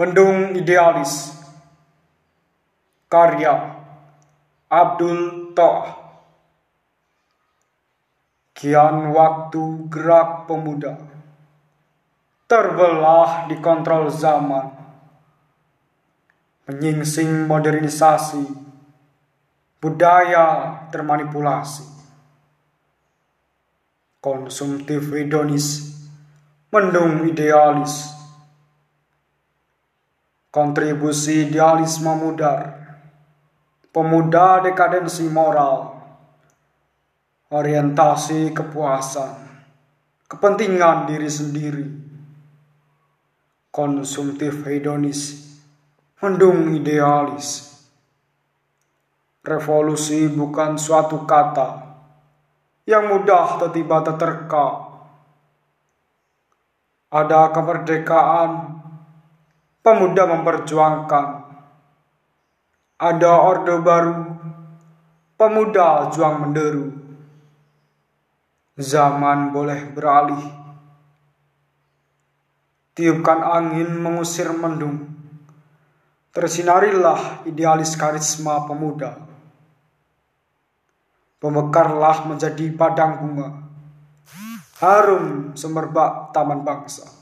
Bendung Idealis. Karya Abdul Toh Kian waktu gerak pemuda. Terbelah di kontrol zaman. Menyingsing modernisasi. Budaya termanipulasi. Konsumtif hedonis. Mendung idealis kontribusi idealisme mudar, pemuda dekadensi moral, orientasi kepuasan, kepentingan diri sendiri, konsumtif hedonis, mendung idealis. Revolusi bukan suatu kata yang mudah tiba-tiba terka. Ada kemerdekaan pemuda memperjuangkan. Ada orde baru, pemuda juang menderu. Zaman boleh beralih. Tiupkan angin mengusir mendung. Tersinarilah idealis karisma pemuda. Pemekarlah menjadi padang bunga. Harum semerbak taman bangsa.